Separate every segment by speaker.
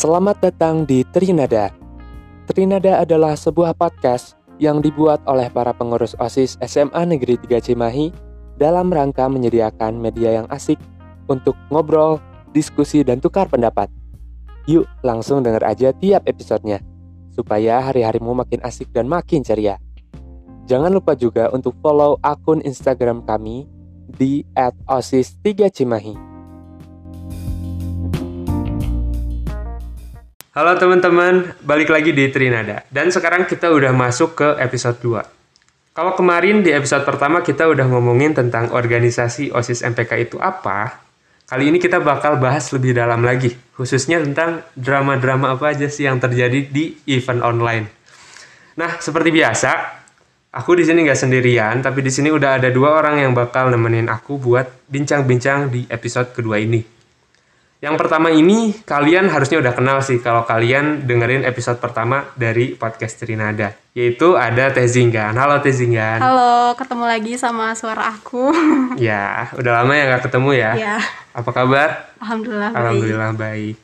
Speaker 1: Selamat datang di Trinada. Trinada adalah sebuah podcast yang dibuat oleh para pengurus OSIS SMA Negeri 3 Cimahi dalam rangka menyediakan media yang asik untuk ngobrol, diskusi, dan tukar pendapat. Yuk langsung denger aja tiap episodenya, supaya hari-harimu makin asik dan makin ceria. Jangan lupa juga untuk follow akun Instagram kami di @osis3cimahi.
Speaker 2: Halo teman-teman, balik lagi di Trinada. Dan sekarang kita udah masuk ke episode 2. Kalau kemarin di episode pertama kita udah ngomongin tentang organisasi OSIS MPK itu apa, kali ini kita bakal bahas lebih dalam lagi, khususnya tentang drama-drama apa aja sih yang terjadi di event online. Nah, seperti biasa, aku di sini nggak sendirian, tapi di sini udah ada dua orang yang bakal nemenin aku buat bincang-bincang di episode kedua ini. Yang pertama ini kalian harusnya udah kenal sih kalau kalian dengerin episode pertama dari podcast Trinada, yaitu ada Teh Zinggan. Halo Teh Zinggan.
Speaker 3: Halo, ketemu lagi sama suara aku.
Speaker 2: Ya, udah lama ya nggak ketemu ya.
Speaker 3: ya,
Speaker 2: Apa kabar?
Speaker 3: alhamdulillah. baik.
Speaker 2: Alhamdulillah baik.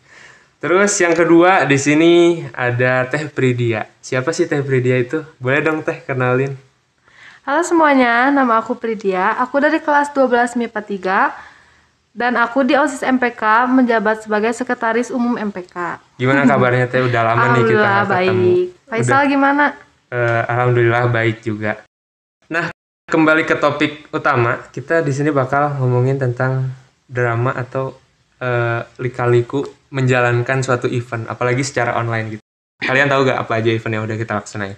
Speaker 2: Terus yang kedua di sini ada Teh Pridia. Siapa sih Teh Pridia itu? Boleh dong Teh kenalin.
Speaker 4: Halo semuanya, nama aku Pridia. Aku dari kelas 12 MIPA 3 dan aku di OSIS MPK menjabat sebagai sekretaris umum MPK.
Speaker 2: Gimana kabarnya Teh? Udah lama nih kita ketemu.
Speaker 4: baik. Faisal gimana?
Speaker 2: Eh, Alhamdulillah baik juga. Nah, kembali ke topik utama, kita di sini bakal ngomongin tentang drama atau eh, lika-liku menjalankan suatu event, apalagi secara online gitu. Kalian tahu gak apa aja event yang udah kita laksanain?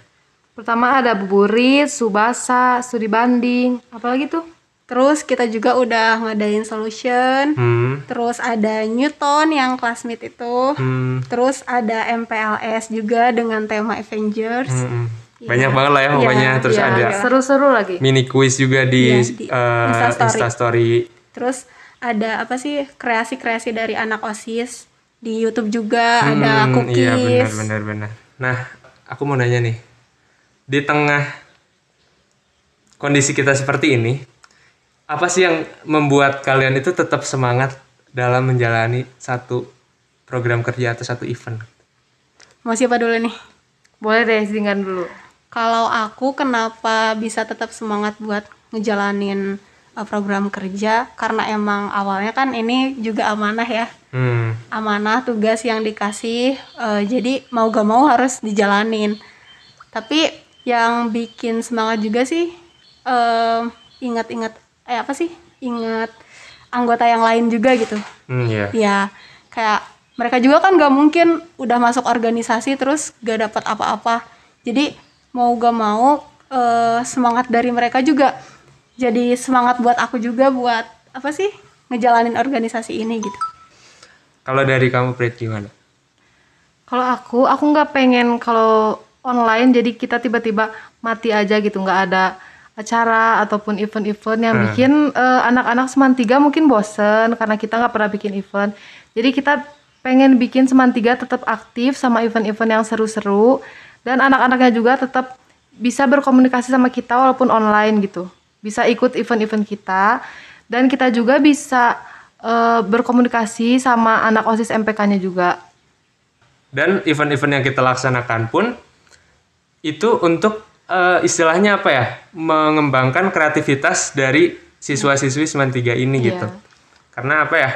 Speaker 4: Pertama ada buburit, subasa, studi banding, apalagi tuh?
Speaker 3: Terus kita juga udah ngadain solution.
Speaker 2: Hmm,
Speaker 3: Terus ada Newton yang classmate itu.
Speaker 2: hmm,
Speaker 3: Terus ada MPLS juga dengan tema Avengers.
Speaker 2: hmm, hmm.
Speaker 3: Iya.
Speaker 2: Banyak banget lah ya pokoknya. Terus
Speaker 4: Iya,
Speaker 2: ada
Speaker 4: seru-seru lagi.
Speaker 2: mini quiz juga di,
Speaker 3: Iya, di
Speaker 2: eh,
Speaker 3: Instastory.
Speaker 2: Instastory.
Speaker 3: Terus ada apa sih kreasi-kreasi dari anak OSIS. Di YouTube juga ada
Speaker 2: Hmm,
Speaker 3: cookies.
Speaker 2: Iya benar benar benar. Nah, aku mau nanya nih. Di tengah kondisi kita seperti ini, apa sih yang membuat kalian itu tetap semangat dalam menjalani satu program kerja atau satu event?
Speaker 3: Mau siapa dulu nih?
Speaker 4: Boleh deh singgan dulu.
Speaker 3: Kalau aku kenapa bisa tetap semangat buat ngejalanin uh, program kerja karena emang awalnya kan ini juga amanah ya.
Speaker 2: Hmm,
Speaker 3: Amanah tugas yang dikasih uh, jadi mau gak mau harus dijalanin. Tapi yang bikin semangat juga sih um, ingat-ingat eh apa sih? Ingat anggota yang lain juga gitu.
Speaker 2: hmm ya.
Speaker 3: Ya, kayak mereka juga kan gak mungkin udah masuk organisasi terus gak dapat apa-apa. Jadi mau gak mau eh, semangat dari mereka juga jadi semangat buat aku juga buat apa sih ngejalanin organisasi ini gitu.
Speaker 2: Kalau dari kamu Prit gimana?
Speaker 4: Kalau aku, aku nggak pengen kalau online jadi kita tiba-tiba mati aja gitu, nggak ada acara ataupun event-event yang
Speaker 2: Hmm.
Speaker 4: bikin eh, anak-anak semantiga mungkin bosen karena kita nggak pernah bikin event. Jadi kita pengen bikin semantiga tetap aktif sama event-event yang seru-seru dan anak-anaknya juga tetap bisa berkomunikasi sama kita walaupun online gitu. Bisa ikut event-event kita dan kita juga bisa eh, berkomunikasi sama anak OSIS MPK-nya juga.
Speaker 2: Dan event-event yang kita laksanakan pun itu untuk eh, istilahnya apa ya? Mengembangkan kreativitas dari siswa-siswi Seman 3 ini
Speaker 4: Iya.
Speaker 2: gitu. Karena apa ya?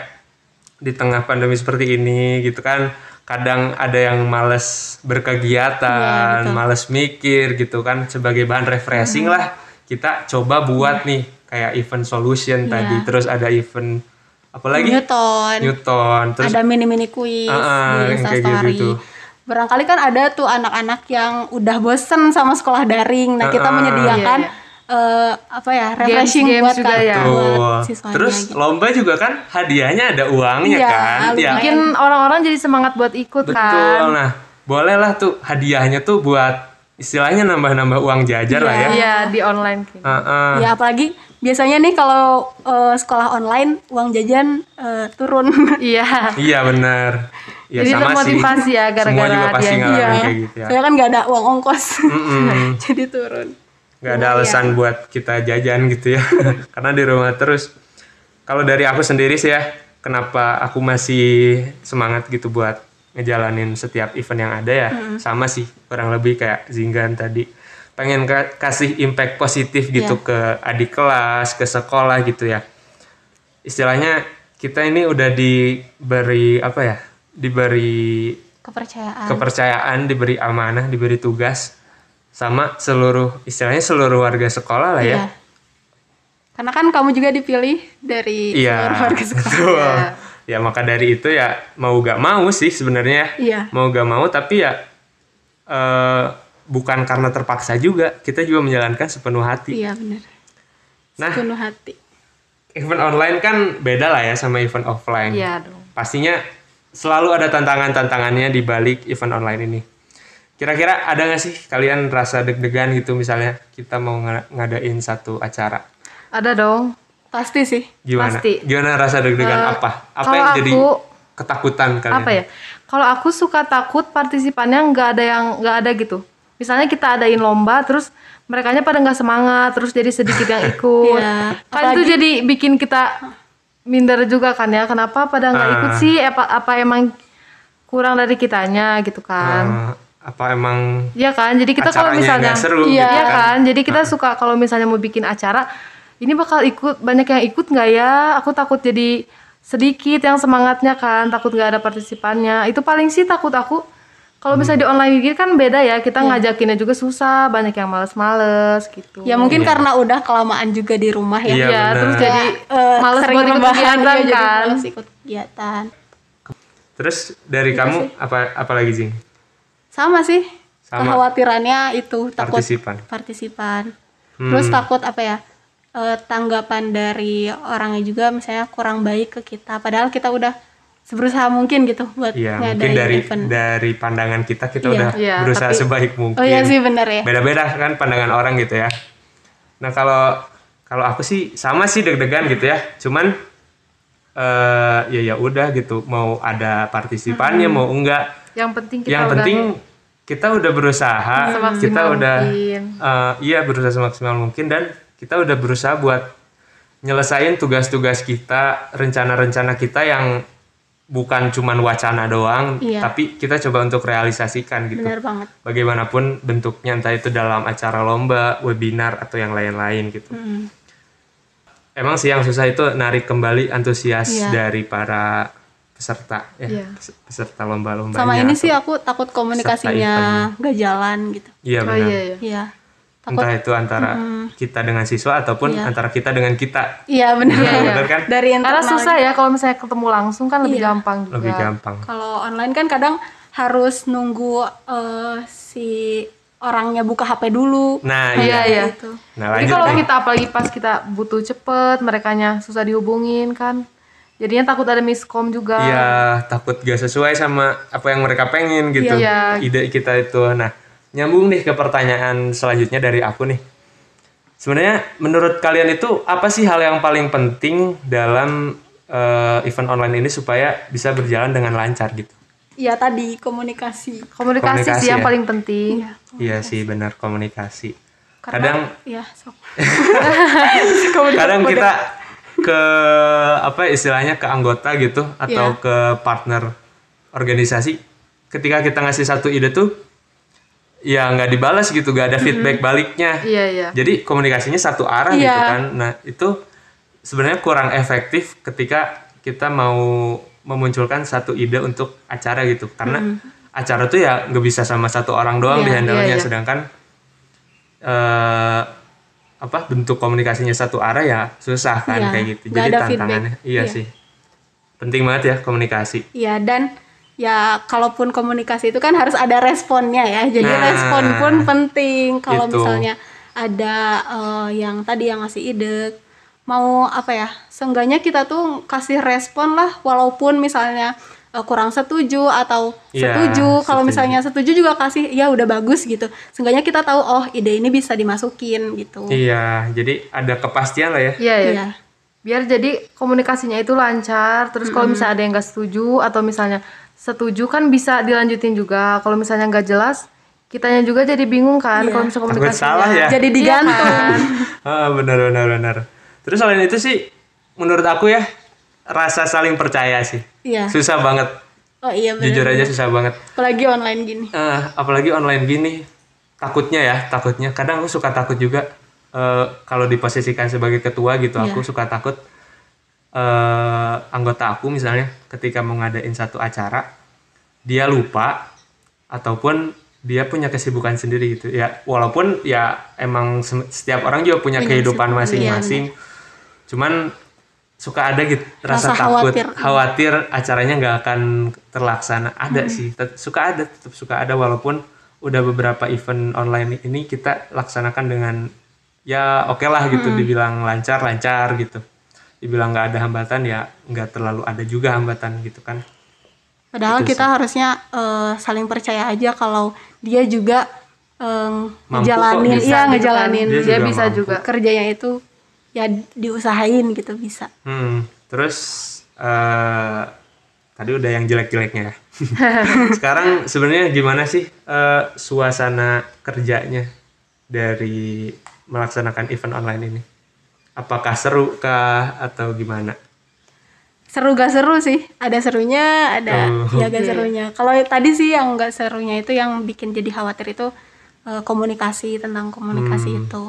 Speaker 2: Di tengah pandemi seperti ini gitu kan kadang ada yang males berkegiatan,
Speaker 3: Iya, betul.
Speaker 2: males mikir gitu kan sebagai bahan refreshing
Speaker 3: Hmm.
Speaker 2: lah kita coba buat nih kayak event solution
Speaker 3: Iya.
Speaker 2: tadi terus ada event apa lagi
Speaker 3: Newton,
Speaker 2: Newton terus
Speaker 3: ada mini-mini quiz
Speaker 2: Ah, ah,
Speaker 3: di
Speaker 2: yang kayak gitu.
Speaker 3: Barangkali kan ada tuh anak-anak yang udah bosen sama sekolah daring. Nah, kita
Speaker 2: ah.
Speaker 3: menyediakan
Speaker 4: Iya,
Speaker 3: eh, apa ya refreshing
Speaker 4: Games-games
Speaker 3: buat
Speaker 4: juga ya.
Speaker 3: buat
Speaker 2: Tuh.
Speaker 3: siswanya
Speaker 2: Terus
Speaker 3: gitu.
Speaker 2: lomba juga kan hadiahnya ada uangnya
Speaker 3: Iya,
Speaker 2: kan? Ya.
Speaker 4: bikin orang-orang jadi semangat buat ikut
Speaker 2: Betul.
Speaker 4: kan.
Speaker 2: Nah, bolehlah tuh hadiahnya tuh buat istilahnya nambah-nambah uang jajar lah ya.
Speaker 4: Iya di online kayak.
Speaker 2: Heeh.
Speaker 3: Ya apalagi biasanya nih kalau eh, sekolah online uang jajan eh, turun.
Speaker 4: Iya.
Speaker 2: Iya benar. Ya
Speaker 4: Jadi
Speaker 2: sama sih.
Speaker 4: ya gara-gara
Speaker 2: ngalamin
Speaker 3: Iya.
Speaker 2: kayak gitu ya.
Speaker 3: Saya kan nggak ada uang ongkos. Jadi turun.
Speaker 2: Gak ada alasan buat kita jajan gitu ya. Karena di rumah terus. Kalau dari aku sendiri sih ya, kenapa aku masih semangat gitu buat ngejalanin setiap event yang ada ya sama sih kurang lebih kayak Zinggan tadi pengen ka- kasih impact positif gitu
Speaker 3: Iya.
Speaker 2: ke adik kelas ke sekolah gitu ya istilahnya kita ini udah diberi apa ya diberi
Speaker 3: kepercayaan
Speaker 2: kepercayaan diberi amanah diberi tugas sama seluruh istilahnya seluruh warga sekolah lah ya
Speaker 3: Iya. karena kan kamu juga dipilih dari
Speaker 2: Iya,
Speaker 3: seluruh warga sekolah
Speaker 2: betul. Ya maka dari itu ya mau gak mau sih sebenarnya.
Speaker 3: Iya.
Speaker 2: Mau gak mau tapi ya eh, bukan karena terpaksa juga. Kita juga menjalankan sepenuh hati.
Speaker 3: iya benar
Speaker 2: Nah,
Speaker 3: penuh hati
Speaker 2: event online kan beda lah ya sama event offline.
Speaker 4: Iya dong.
Speaker 2: Pastinya selalu ada tantangan-tantangannya di balik event online ini. Kira-kira ada gak sih kalian rasa deg-degan gitu misalnya kita mau nga- ngadain satu acara?
Speaker 4: Ada dong.
Speaker 3: pasti sih
Speaker 2: Gimana?
Speaker 4: Pasti.
Speaker 2: Gimana rasa deg-degan
Speaker 4: Eh,
Speaker 2: apa? Apa
Speaker 4: kalau
Speaker 2: yang jadi
Speaker 4: aku-
Speaker 2: ketakutan kalian?
Speaker 4: apa ya kalau aku suka takut partisipannya nggak ada yang nggak ada gitu misalnya kita adain lomba terus mereka pada nggak semangat terus jadi sedikit yang ikut
Speaker 3: Iya,
Speaker 4: kan itu jadi bikin kita minder juga kan ya kenapa pada nggak ikut
Speaker 2: Ah.
Speaker 4: sih apa apa emang kurang dari kitanya gitu kan
Speaker 2: Eh, apa emang
Speaker 4: Iya kan, jadi kita kalau misalnya
Speaker 2: seru
Speaker 3: Iya.
Speaker 2: gitu kan?
Speaker 4: kan, jadi kita suka kalau misalnya mau bikin acara, ini bakal ikut banyak yang ikut nggak ya? Aku takut jadi sedikit yang semangatnya kan, takut nggak ada partisipannya. Itu paling sih takut aku. Kalau misalnya di online gini kan beda ya, kita ngajakinnya juga susah, banyak yang males-males gitu.
Speaker 3: ya mungkin karena udah kelamaan juga di rumah ya
Speaker 2: Iya,
Speaker 4: Iya,
Speaker 2: benar.
Speaker 4: terus jadi
Speaker 3: Eh,
Speaker 4: males
Speaker 3: sering
Speaker 4: buat ikut kegiatan
Speaker 3: iya, jadi
Speaker 4: kan.
Speaker 3: males ikut kegiatan
Speaker 2: Terus dari kamu apa apa lagi Jing?
Speaker 3: sama sih
Speaker 2: Sama.
Speaker 3: kekhawatirannya itu takut
Speaker 2: Partisipan.
Speaker 3: partisipan
Speaker 2: Hmm.
Speaker 3: terus takut apa ya eh, tanggapan dari orangnya juga misalnya kurang baik ke kita padahal kita udah seberusaha mungkin gitu buat
Speaker 2: Iya, mungkin dari
Speaker 3: event
Speaker 2: dari pandangan kita kita
Speaker 3: Iya.
Speaker 2: udah
Speaker 4: Iya,
Speaker 2: berusaha
Speaker 4: tapi-
Speaker 2: sebaik mungkin.
Speaker 3: oh iya sih bener ya
Speaker 2: Beda-beda kan pandangan orang gitu ya. Nah, kalau kalau aku sih sama sih deg-degan gitu ya. Cuman eh ya ya udah gitu, mau ada partisipannya
Speaker 3: Hmm.
Speaker 2: mau enggak.
Speaker 4: Yang penting kita
Speaker 2: Yang
Speaker 4: udah
Speaker 2: penting kita udah berusaha,
Speaker 4: Semaksimal
Speaker 2: kita udah
Speaker 4: mungkin.
Speaker 2: eh, iya berusaha semaksimal mungkin dan kita udah berusaha buat nyelesain tugas-tugas kita, rencana-rencana kita yang bukan cuman wacana doang,
Speaker 3: Iya.
Speaker 2: tapi kita coba untuk realisasikan gitu.
Speaker 3: bener banget
Speaker 2: Bagaimanapun bentuknya entah itu dalam acara lomba, webinar atau yang lain-lain gitu.
Speaker 3: Mm.
Speaker 2: Emang sih yang susah itu narik kembali antusias
Speaker 3: Iya.
Speaker 2: dari para peserta ya,
Speaker 4: Iya.
Speaker 2: pes- peserta lomba-lombanya.
Speaker 3: sama ini sih aku takut komunikasinya nggak jalan gitu
Speaker 2: Iya
Speaker 4: Oh
Speaker 2: benar.
Speaker 4: iya iya.
Speaker 3: iya takut
Speaker 2: Entah itu antara kita dengan siswa ataupun
Speaker 3: Iya.
Speaker 2: antara kita dengan kita.
Speaker 3: iya bener
Speaker 2: Iya, bener kan?
Speaker 3: dari
Speaker 4: Karena susah ya kalau misalnya ketemu langsung kan lebih
Speaker 3: Iya.
Speaker 4: gampang juga.
Speaker 2: Lebih gampang.
Speaker 3: Kalau online kan kadang harus nunggu eh, si orangnya buka HP dulu.
Speaker 2: Nah,
Speaker 4: Iya
Speaker 2: iya.
Speaker 4: iya.
Speaker 3: Gitu.
Speaker 2: Nah,
Speaker 4: Jadi kalau kita apalagi pas kita butuh cepet, merekanya susah dihubungin kan. Jadinya takut ada miskom juga.
Speaker 2: Iya, takut gak sesuai sama apa yang mereka pengen gitu.
Speaker 4: Iya.
Speaker 2: Ide kita itu. Nah, nyambung nih ke pertanyaan selanjutnya dari aku nih. Sebenarnya menurut kalian itu apa sih hal yang paling penting dalam eh, event online ini supaya bisa berjalan dengan lancar gitu?
Speaker 3: Iya tadi komunikasi.
Speaker 4: Komunikasi,
Speaker 2: Komunikasi
Speaker 4: sih yang
Speaker 2: ya.
Speaker 4: paling penting.
Speaker 3: Iya.
Speaker 2: Iya sih benar komunikasi.
Speaker 3: Karena,
Speaker 2: Kadang
Speaker 3: ya sok.
Speaker 2: kadang kita ke apa istilahnya ke anggota gitu atau
Speaker 3: Iya.
Speaker 2: ke partner organisasi ketika kita ngasih satu ide tuh ya nggak dibalas gitu nggak ada feedback baliknya.
Speaker 4: Iya iya.
Speaker 2: jadi komunikasinya satu arah
Speaker 3: Iya.
Speaker 2: gitu kan. Nah itu sebenarnya kurang efektif ketika kita mau memunculkan satu ide untuk acara gitu. Karena acara tuh ya nggak bisa sama satu orang doang
Speaker 3: Iya,
Speaker 2: di handle-nya.
Speaker 4: iya, iya.
Speaker 2: sedangkan eh apa bentuk komunikasinya satu arah ya susah kan
Speaker 3: Iya,
Speaker 2: kayak gitu. Jadi tantangannya.
Speaker 3: feedback.
Speaker 2: iya
Speaker 3: Iya.
Speaker 2: sih. Penting banget ya komunikasi.
Speaker 3: Iya dan ya kalaupun komunikasi itu kan harus ada responnya ya. Jadi
Speaker 2: Nah,
Speaker 3: respon pun penting. Kalau
Speaker 2: gitu.
Speaker 3: misalnya ada eh, yang tadi yang ngasih ide mau apa ya? Seenggaknya kita tuh kasih respon lah walaupun misalnya eh, kurang setuju atau
Speaker 2: Iya,
Speaker 3: setuju. Kalau misalnya setuju juga kasih ya udah bagus gitu. Seenggaknya kita tahu oh ide ini bisa dimasukin gitu.
Speaker 2: iya jadi ada kepastian lah ya
Speaker 4: Iya iya.
Speaker 3: Iya.
Speaker 4: Biar jadi komunikasinya itu lancar. Terus kalau misalnya ada yang nggak setuju atau misalnya setuju kan bisa dilanjutin juga. Kalau misalnya nggak jelas, kitanya juga jadi bingung kan kalau misalnya komunikasinya.
Speaker 2: salah ya
Speaker 3: Jadi digantung.
Speaker 4: kan?
Speaker 2: Ah, benar benar benar. Terus selain itu sih menurut aku ya rasa saling percaya sih.
Speaker 3: Iya.
Speaker 2: Susah banget
Speaker 3: Oh iya benar.
Speaker 2: Jujur aja susah banget.
Speaker 3: Apalagi online gini.
Speaker 2: Eh, apalagi online gini, takutnya ya, takutnya. Kadang aku suka takut juga eh, kalau diposisikan sebagai ketua gitu, aku
Speaker 3: Iya.
Speaker 2: suka takut eh, anggota aku misalnya ketika mau ngadain satu acara, dia lupa ataupun dia punya kesibukan sendiri gitu. Ya, walaupun ya emang se- setiap orang juga punya
Speaker 3: Punya
Speaker 2: kehidupan
Speaker 3: kesibukan,
Speaker 2: masing-masing. Cuman suka ada gitu rasa,
Speaker 3: Rasa
Speaker 2: takut,
Speaker 3: khawatir.
Speaker 2: khawatir acaranya nggak akan terlaksana. Ada
Speaker 3: Hmm.
Speaker 2: sih, tet- suka ada, tetap suka ada walaupun udah beberapa event online ini kita laksanakan dengan ya oke lah gitu,
Speaker 3: Hmm.
Speaker 2: dibilang lancar lancar gitu, dibilang nggak ada hambatan ya nggak terlalu ada juga hambatan gitu kan.
Speaker 3: Padahal
Speaker 2: Itu
Speaker 3: kita harusnya eh, saling percaya aja kalau dia juga eh,
Speaker 2: Mampu
Speaker 3: ngejalanin, iya
Speaker 4: gitu kan.
Speaker 3: ngejalanin
Speaker 2: Dia
Speaker 4: dia
Speaker 2: juga
Speaker 4: bisa
Speaker 2: mampu.
Speaker 4: juga
Speaker 3: kerjanya itu ya diusahain gitu bisa.
Speaker 2: Hmm, terus eh tadi udah yang jelek-jeleknya ya. Sekarang sebenarnya gimana sih eh, suasana kerjanya dari melaksanakan event online ini? Apakah seru kah atau gimana?
Speaker 3: Seru gak seru sih, ada serunya, ada
Speaker 2: Oh.
Speaker 3: ya gak serunya. Kalau tadi sih yang gak serunya itu yang bikin jadi khawatir itu eh, komunikasi tentang komunikasi
Speaker 2: Hmm.
Speaker 3: itu.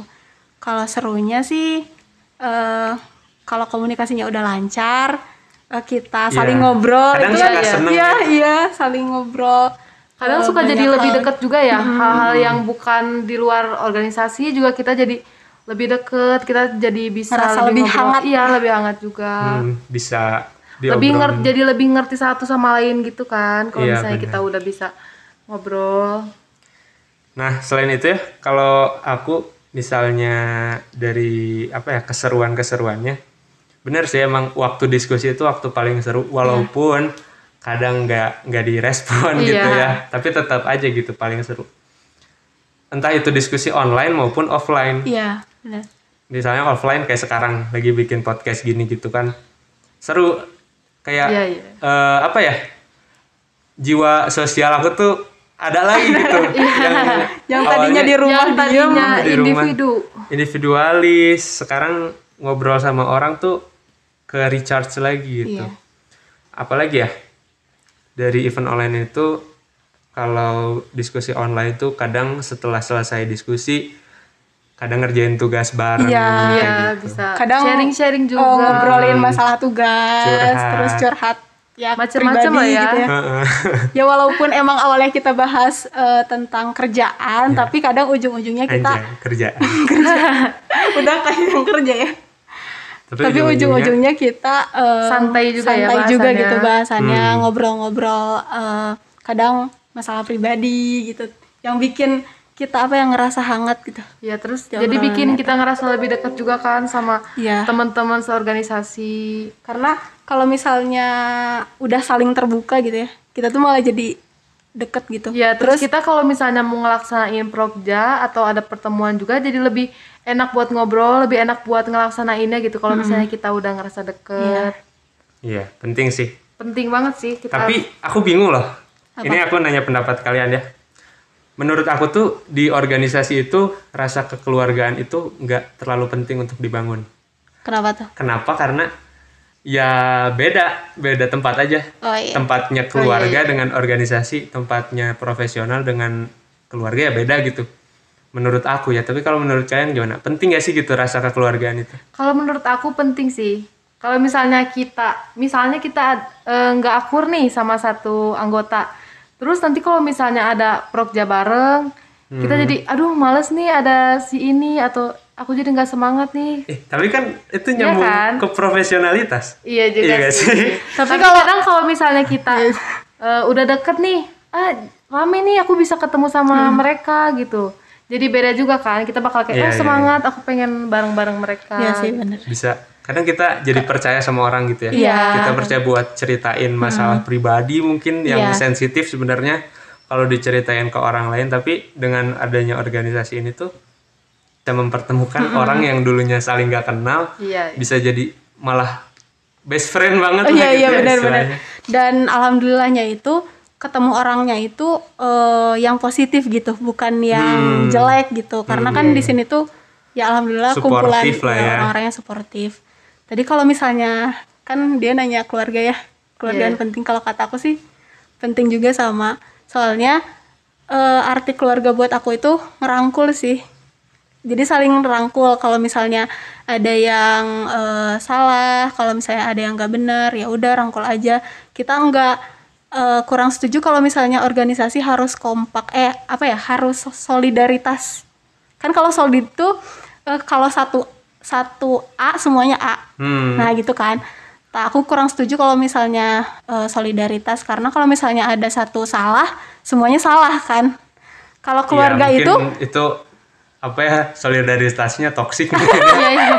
Speaker 3: Kalau serunya sih eh kalau komunikasinya udah lancar, eh, kita saling
Speaker 2: Iya.
Speaker 3: ngobrol
Speaker 2: Kadang
Speaker 3: itu ya, iya,
Speaker 2: ya.
Speaker 3: iya, saling ngobrol.
Speaker 4: kadang
Speaker 3: Eh,
Speaker 4: suka jadi lebih deket juga ya hal-hal yang bukan di luar organisasi juga kita jadi lebih deket kita jadi bisa
Speaker 3: Ngerasa lebih
Speaker 4: ngobrol.
Speaker 3: hangat.
Speaker 4: iya lebih hangat juga
Speaker 2: Hmm, bisa
Speaker 4: lebih ngerti jadi lebih ngerti satu sama lain gitu kan kalau
Speaker 2: Iya,
Speaker 4: misalnya
Speaker 2: benar.
Speaker 4: kita udah bisa ngobrol
Speaker 2: Nah, selain itu ya, kalau aku misalnya dari apa ya keseruan-keseruannya, bener sih emang waktu diskusi itu waktu paling seru, walaupun kadang nggak nggak direspon gitu
Speaker 4: Iya.
Speaker 2: ya, tapi tetap aja gitu paling seru. Entah itu diskusi online maupun offline.
Speaker 3: Iya, benar.
Speaker 2: Misalnya offline kayak sekarang lagi bikin podcast gini gitu kan, seru. Kayak
Speaker 4: Iya, iya.
Speaker 2: eh, apa ya? Jiwa sosial aku tuh ada lagi gitu. yang
Speaker 3: Yang tadinya
Speaker 2: awalnya-
Speaker 3: di rumah
Speaker 4: yang tadinya
Speaker 2: di rumah.
Speaker 4: individu
Speaker 2: individualis sekarang ngobrol sama orang tuh ke recharge lagi gitu
Speaker 3: Iya.
Speaker 2: apalagi ya dari event online itu kalau diskusi online tuh kadang setelah selesai diskusi kadang ngerjain tugas bareng
Speaker 3: Iya.
Speaker 2: kayak
Speaker 4: ya
Speaker 2: gitu.
Speaker 4: bisa
Speaker 3: Kadang
Speaker 4: sharing-sharing juga
Speaker 3: Oh, ngobrolin masalah tugas,
Speaker 2: Curhat.
Speaker 3: terus curhat ya pribadi
Speaker 4: lah ya.
Speaker 3: gitu ya.
Speaker 2: Heeh.
Speaker 3: Ya walaupun emang awalnya kita bahas eh, tentang kerjaan, tapi kadang ujung-ujungnya kita
Speaker 2: Anjay, kerjaan
Speaker 3: udah kayak yang kerja ya.
Speaker 2: tapi,
Speaker 3: Tapi
Speaker 2: ujung-ujungnya
Speaker 3: kita eh,
Speaker 4: Santai juga ya
Speaker 3: santai juga
Speaker 4: bahasannya.
Speaker 3: gitu bahasannya,
Speaker 2: Hmm.
Speaker 3: ngobrol-ngobrol eh, kadang masalah pribadi gitu. Yang bikin kita apa yang ngerasa hangat gitu.
Speaker 4: ya terus
Speaker 3: Jangan
Speaker 4: jadi bikin kita ngerasa lebih dekat juga kan sama
Speaker 3: Iya.
Speaker 4: teman-teman seorganisasi
Speaker 3: Karena kalau misalnya udah saling terbuka gitu ya, kita tuh malah jadi deket gitu.
Speaker 4: Ya, terus, kita kalau misalnya mau ngelaksanain prokja atau ada pertemuan juga jadi lebih enak buat ngobrol, lebih enak buat ngelaksanainnya gitu kalau misalnya kita udah ngerasa deket.
Speaker 2: iya penting sih
Speaker 4: Penting banget sih kita
Speaker 2: Tapi aku bingung loh. Ini aku nanya pendapat kalian ya. Menurut aku tuh di organisasi itu rasa kekeluargaan itu nggak terlalu penting untuk dibangun.
Speaker 3: Kenapa tuh?
Speaker 2: Kenapa? Karena ya beda, beda tempat aja.
Speaker 3: Oh iya.
Speaker 2: Tempatnya keluarga dengan organisasi, tempatnya profesional dengan keluarga ya beda gitu. Menurut aku ya. Tapi kalau menurut kalian gimana? Penting gak sih gitu rasa kekeluargaan itu?
Speaker 4: Kalau menurut aku penting sih. Kalau misalnya kita, misalnya kita eh, nggak akur nih sama satu anggota, terus nanti kalau misalnya ada prokja bareng, kita jadi, aduh males nih ada si ini atau aku jadi nggak semangat nih.
Speaker 2: Eh, tapi kan itu
Speaker 4: Iya
Speaker 2: nyambung
Speaker 4: kan?
Speaker 2: ke profesionalitas.
Speaker 4: Iya juga
Speaker 2: Iya
Speaker 4: sih.
Speaker 2: sih?
Speaker 4: Tapi kalau kadang kalau misalnya kita eh, udah deket nih, ah rame nih aku bisa ketemu sama mereka gitu. Jadi beda juga kan, kita bakal kayak
Speaker 2: Iya,
Speaker 4: oh
Speaker 2: iya,
Speaker 4: semangat, aku pengen bareng-bareng mereka.
Speaker 3: Iya sih bener.
Speaker 2: bisa kadang kita jadi percaya sama orang gitu ya
Speaker 3: Iya.
Speaker 2: kita percaya buat ceritain masalah pribadi mungkin yang
Speaker 3: Iya.
Speaker 2: sensitif sebenarnya kalau diceritain ke orang lain tapi dengan adanya organisasi ini tuh kita mempertemukan orang yang dulunya saling gak kenal
Speaker 4: Iya.
Speaker 2: bisa jadi malah best friend banget
Speaker 3: Oh,
Speaker 2: lah
Speaker 3: iya
Speaker 2: gitu
Speaker 3: iya
Speaker 2: ya
Speaker 3: benar benar.
Speaker 2: istilahnya.
Speaker 3: Dan alhamdulillahnya itu ketemu orangnya itu eh, yang positif gitu, bukan yang
Speaker 2: Hmm.
Speaker 3: jelek gitu. Karena kan di sini tuh ya alhamdulillah kumpulan
Speaker 2: lah
Speaker 3: ya,
Speaker 2: ya.
Speaker 3: orang-orang yang suportif. Tadi kalau misalnya kan dia nanya keluarga ya, keluarga
Speaker 4: Iya.
Speaker 3: yang penting. Kalau kata aku sih penting juga sama. Soalnya eh, arti keluarga buat aku itu ngerangkul sih. Jadi saling rangkul kalau misalnya ada yang eh, salah kalau misalnya ada yang nggak benar ya udah rangkul aja. Kita nggak eh, kurang setuju kalau misalnya organisasi harus kompak eh apa ya harus solidaritas. Kan kalau solid itu eh, kalau satu satu A semuanya A.
Speaker 2: Hmm.
Speaker 3: nah gitu kan. Nah, aku kurang setuju kalau misalnya eh, solidaritas karena kalau misalnya ada satu salah semuanya salah kan. Kalau keluarga
Speaker 2: Ya,
Speaker 3: itu
Speaker 2: mungkin itu apa ya solidaritasnya toksik
Speaker 3: Iya,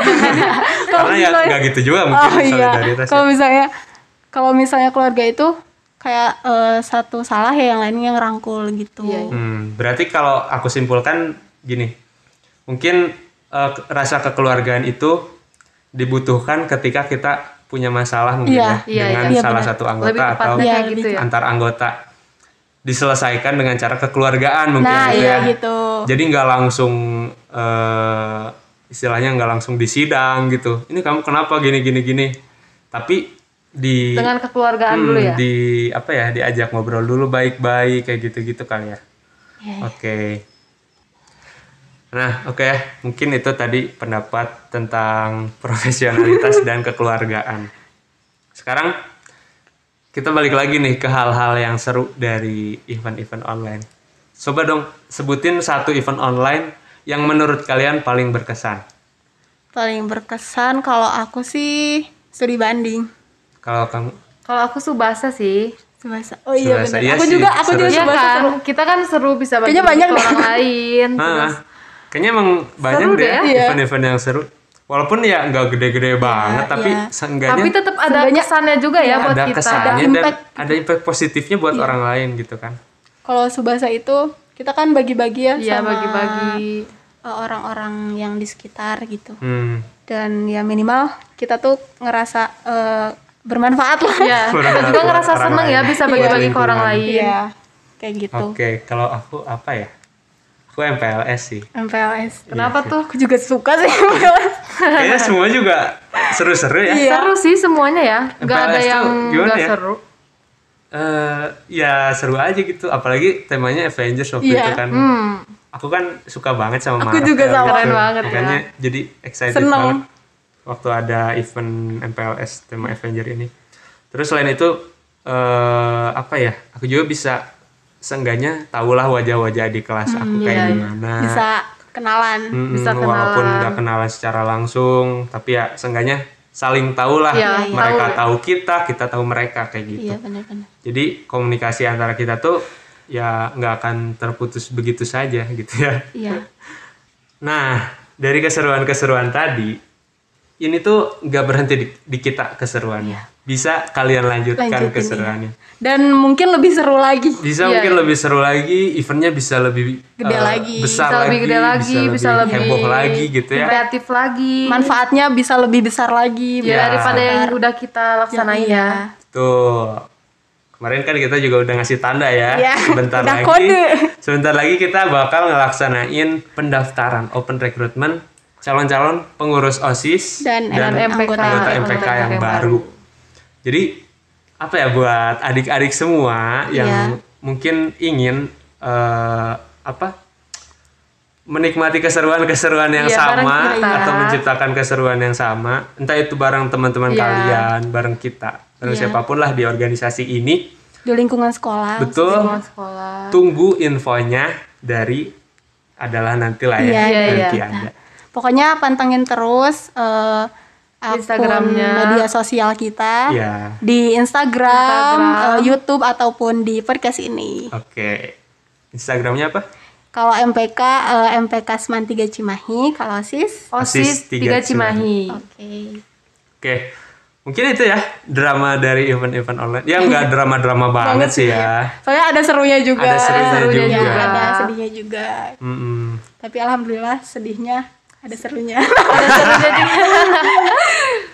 Speaker 2: karena ya
Speaker 3: misalnya-
Speaker 2: nggak gitu juga mungkin
Speaker 3: oh iya.
Speaker 2: solidaritas
Speaker 3: kalau misalnya kalau misalnya keluarga itu kayak eh, satu salah ya yang lainnya ngerangkul gitu.
Speaker 4: Iya, iya.
Speaker 2: Hmm, berarti kalau aku simpulkan gini, mungkin ke- rasa kekeluargaan itu dibutuhkan ketika kita punya masalah mungkin
Speaker 3: Iya,
Speaker 2: ya
Speaker 4: iya,
Speaker 2: dengan
Speaker 3: iya,
Speaker 2: salah
Speaker 3: benar.
Speaker 2: satu anggota
Speaker 4: Lebih
Speaker 2: atau
Speaker 4: kayak gitu ya.
Speaker 2: antar anggota diselesaikan dengan cara kekeluargaan mungkin
Speaker 3: nah
Speaker 2: gitu
Speaker 3: iya
Speaker 2: ya.
Speaker 3: gitu
Speaker 2: Jadi nggak langsung eh, istilahnya nggak langsung disidang gitu. Ini kamu kenapa gini gini gini? Tapi di
Speaker 4: Dengan kekeluargaan
Speaker 2: Hmm,
Speaker 4: dulu ya.
Speaker 2: di apa ya diajak ngobrol dulu baik-baik kayak gitu-gitu kali ya.
Speaker 3: Iya,
Speaker 2: Oke. Nah, oke ya. Mungkin itu tadi pendapat tentang profesionalitas dan kekeluargaan. Sekarang kita balik lagi nih ke hal-hal yang seru dari event-event online. Coba dong sebutin satu event online yang menurut kalian paling berkesan.
Speaker 3: paling berkesan kalau aku sih studi banding
Speaker 2: Kalau kamu
Speaker 4: Kalau aku subasa sih.
Speaker 3: Subasa. Oh iya
Speaker 2: Subasa,
Speaker 3: benar.
Speaker 2: iya
Speaker 3: aku
Speaker 2: sih,
Speaker 3: juga aku juga
Speaker 2: seru.
Speaker 4: Iya
Speaker 3: Subasa
Speaker 4: kan?
Speaker 3: seru.
Speaker 4: Kita kan seru bisa bagi
Speaker 3: Kayaknya banyak
Speaker 4: orang lain.
Speaker 2: Ah,
Speaker 4: Terus
Speaker 2: kayaknya emang banyak
Speaker 4: Seru
Speaker 2: deh.
Speaker 3: Iya.
Speaker 2: event-event yang seru. Walaupun ya nggak gede-gede banget, tapi
Speaker 3: iya.
Speaker 2: seenggaknya
Speaker 4: tapi tetap ada
Speaker 3: Seenggaknya
Speaker 4: kesannya juga ya buat
Speaker 2: ada
Speaker 4: kita.
Speaker 2: kesannya
Speaker 3: Ada
Speaker 2: dan
Speaker 3: impact.
Speaker 2: ada impact positifnya buat orang lain gitu kan.
Speaker 3: Kalau Subasa itu kita kan bagi-bagi ya
Speaker 4: Iya
Speaker 3: sama
Speaker 4: bagi-bagi.
Speaker 3: eh, orang-orang yang di sekitar gitu.
Speaker 2: Hmm.
Speaker 3: Dan ya minimal kita tuh ngerasa eh, bermanfaat lah.
Speaker 4: Iya.
Speaker 2: Orang
Speaker 4: Kita juga ngerasa seneng ya bisa
Speaker 2: Iya.
Speaker 4: bagi-bagi ke orang lain.
Speaker 3: Iya. Kayak gitu.
Speaker 2: Oke, kalau aku apa ya? Aku MPLS sih.
Speaker 3: MPLS.
Speaker 4: Kenapa
Speaker 2: Iya
Speaker 4: tuh?
Speaker 3: Aku juga suka sih MPLS.
Speaker 2: Kayaknya semua juga seru-seru ya.
Speaker 3: Iya.
Speaker 4: Seru sih semuanya ya. Gak ada
Speaker 2: MPLS
Speaker 4: yang
Speaker 2: gimana
Speaker 4: gak
Speaker 2: ya?
Speaker 4: seru.
Speaker 2: Eh, ya seru aja gitu. Apalagi temanya Avengers waktu
Speaker 3: Iya.
Speaker 2: itu kan.
Speaker 4: Hmm.
Speaker 2: Aku kan suka banget sama
Speaker 3: Aku
Speaker 2: Marvel
Speaker 3: juga sama.
Speaker 2: gitu.
Speaker 4: Keren banget ya.
Speaker 2: Makanya jadi excited
Speaker 3: Seneng.
Speaker 2: banget waktu ada event MPLS tema Avenger ini. Terus selain itu eh apa ya? Aku juga bisa seenggaknya tahulah wajah-wajah di kelas aku kayak
Speaker 4: iya, iya.
Speaker 2: gimana.
Speaker 3: Bisa kenalan.
Speaker 2: Mm-mm,
Speaker 4: bisa
Speaker 2: walaupun
Speaker 4: kenalan.
Speaker 2: nggak kenalan secara langsung, tapi ya seenggaknya saling tahu lah.
Speaker 4: Iya,
Speaker 2: mereka
Speaker 4: tahu.
Speaker 2: tahu kita, kita tahu mereka kayak gitu.
Speaker 3: Iya benar-benar.
Speaker 2: Jadi komunikasi antara kita tuh ya nggak akan terputus begitu saja gitu ya.
Speaker 3: Iya.
Speaker 2: Nah dari keseruan-keseruan tadi, ini tuh nggak berhenti di, di kita keseruannya. Bisa kalian lanjutkan
Speaker 3: Lanjutin,
Speaker 2: keseruannya.
Speaker 3: Dan mungkin lebih seru lagi.
Speaker 2: Bisa
Speaker 4: Iya,
Speaker 2: mungkin
Speaker 4: iya.
Speaker 2: lebih seru lagi, eventnya bisa lebih
Speaker 3: Gede
Speaker 2: eh,
Speaker 3: lagi.
Speaker 2: besar
Speaker 4: Bisa
Speaker 2: lagi,
Speaker 4: lebih gede lagi, bisa lebih
Speaker 2: heboh lagi gitu ya.
Speaker 4: Kreatif lagi.
Speaker 3: Manfaatnya bisa lebih besar lagi.
Speaker 4: Ya,
Speaker 2: Iya.
Speaker 4: daripada yang udah kita laksanain
Speaker 3: Iya.
Speaker 4: ya.
Speaker 2: Tuh. Kemarin kan kita juga udah ngasih tanda ya.
Speaker 3: Iya,
Speaker 2: Sebentar
Speaker 3: udah
Speaker 2: lagi.
Speaker 3: kode.
Speaker 2: Sebentar lagi kita bakal ngelaksanain pendaftaran open recruitment calon-calon pengurus OSIS
Speaker 3: Dan
Speaker 4: MPK.
Speaker 2: anggota
Speaker 4: Anggota
Speaker 2: MPK yang
Speaker 4: yang
Speaker 2: baru. Jadi apa ya buat adik-adik semua yang
Speaker 3: Iya.
Speaker 2: mungkin ingin eh, apa menikmati keseruan-keseruan yang
Speaker 4: Iya, bareng
Speaker 2: sama
Speaker 4: kita.
Speaker 2: atau menciptakan keseruan yang sama, entah itu bareng teman-teman
Speaker 4: Iya.
Speaker 2: kalian, bareng kita, bareng
Speaker 3: Iya.
Speaker 2: siapa pun lah di organisasi ini.
Speaker 3: Di lingkungan sekolah.
Speaker 2: Betul.
Speaker 4: Lingkungan sekolah.
Speaker 2: Tunggu infonya dari adalah nanti lah ya,
Speaker 3: Iya,
Speaker 4: iya,
Speaker 2: nanti
Speaker 4: iya.
Speaker 2: ada.
Speaker 3: Pokoknya pantengin terus eh, akun
Speaker 4: Instagramnya.
Speaker 3: media sosial kita.
Speaker 2: Ya,
Speaker 3: Di Instagram,
Speaker 4: Instagram.
Speaker 3: eh, YouTube ataupun di podcast ini.
Speaker 2: oke. Instagramnya apa?
Speaker 3: Kalau MPK eh, MPK Seman 3 Cimahi, kalau SIS
Speaker 2: OSIS
Speaker 4: OSIS
Speaker 2: tiga
Speaker 4: 3 Cimahi.
Speaker 3: Oke.
Speaker 2: Oke, mungkin itu ya drama dari event-event online. Ya nggak drama-drama banget sih ya.
Speaker 3: Soalnya ada serunya juga.
Speaker 2: Ada serunya
Speaker 4: serunya
Speaker 2: juga.
Speaker 4: juga.
Speaker 3: Ada sedihnya juga.
Speaker 2: Mm-mm.
Speaker 3: Tapi alhamdulillah sedihnya ada serunya.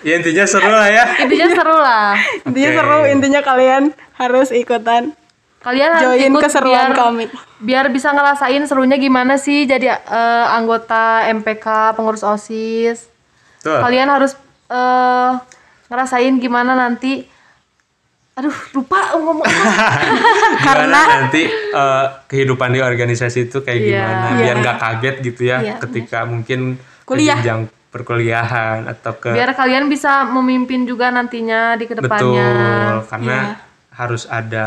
Speaker 2: Ya intinya seru lah ya.
Speaker 4: Intinya seru lah.
Speaker 3: intinya seru, intinya kalian harus ikutan
Speaker 4: Kalian harus
Speaker 3: join
Speaker 4: ikut
Speaker 3: keseruan
Speaker 4: biar,
Speaker 3: kami.
Speaker 4: biar bisa ngerasain serunya gimana sih jadi eh, anggota MPK pengurus OSIS.
Speaker 2: Tuh.
Speaker 4: Kalian harus eh, ngerasain gimana nanti aduh lupa ngomong
Speaker 2: gimana nanti eh, kehidupan di organisasi itu kayak
Speaker 4: Iya.
Speaker 2: gimana
Speaker 3: Iya.
Speaker 2: biar nggak kaget gitu ya
Speaker 3: Iya,
Speaker 2: ketika mungkin ke
Speaker 3: Kuliah.
Speaker 2: jenjang perkuliahan atau ke
Speaker 4: biar kalian bisa memimpin juga nantinya di ke depannya
Speaker 2: betul karena
Speaker 3: Iya.
Speaker 2: harus ada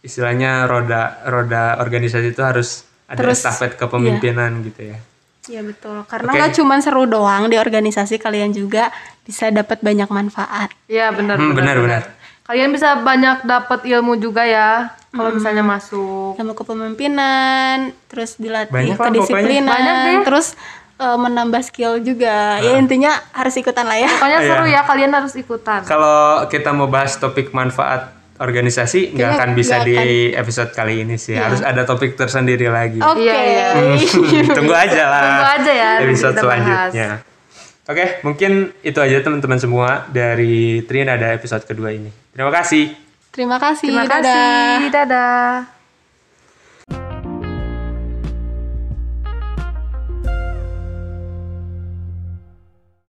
Speaker 2: istilahnya roda roda organisasi itu harus ada
Speaker 3: Terus,
Speaker 2: estafet kepemimpinan gitu ya
Speaker 3: Iya betul. Karena nggak cuma seru doang di organisasi kalian juga bisa dapat banyak manfaat.
Speaker 4: Iya benar
Speaker 2: Hmm, benar, benar.
Speaker 4: Kalian bisa banyak dapat ilmu juga ya kalau misalnya masuk.
Speaker 3: Ilmu kepemimpinan, terus dilatih
Speaker 2: Banyak
Speaker 3: kedisiplinan.
Speaker 4: Banyak deh.
Speaker 3: terus eh, menambah skill juga. Ya intinya harus ikutan lah ya.
Speaker 4: Pokoknya
Speaker 2: Iya.
Speaker 4: seru ya kalian harus ikutan.
Speaker 2: kalau kita mau bahas topik manfaat organisasi nggak akan bisa di episode kali ini sih
Speaker 3: Iya.
Speaker 2: harus ada topik tersendiri lagi
Speaker 3: Oke.
Speaker 4: Iya, iya.
Speaker 2: tunggu aja lah
Speaker 4: Tunggu aja ya,
Speaker 2: episode selanjutnya oke mungkin itu aja teman-teman semua dari Trinada episode kedua ini terima kasih
Speaker 3: Terima kasih.
Speaker 4: Terima
Speaker 3: dadah.
Speaker 4: kasih. Dadah.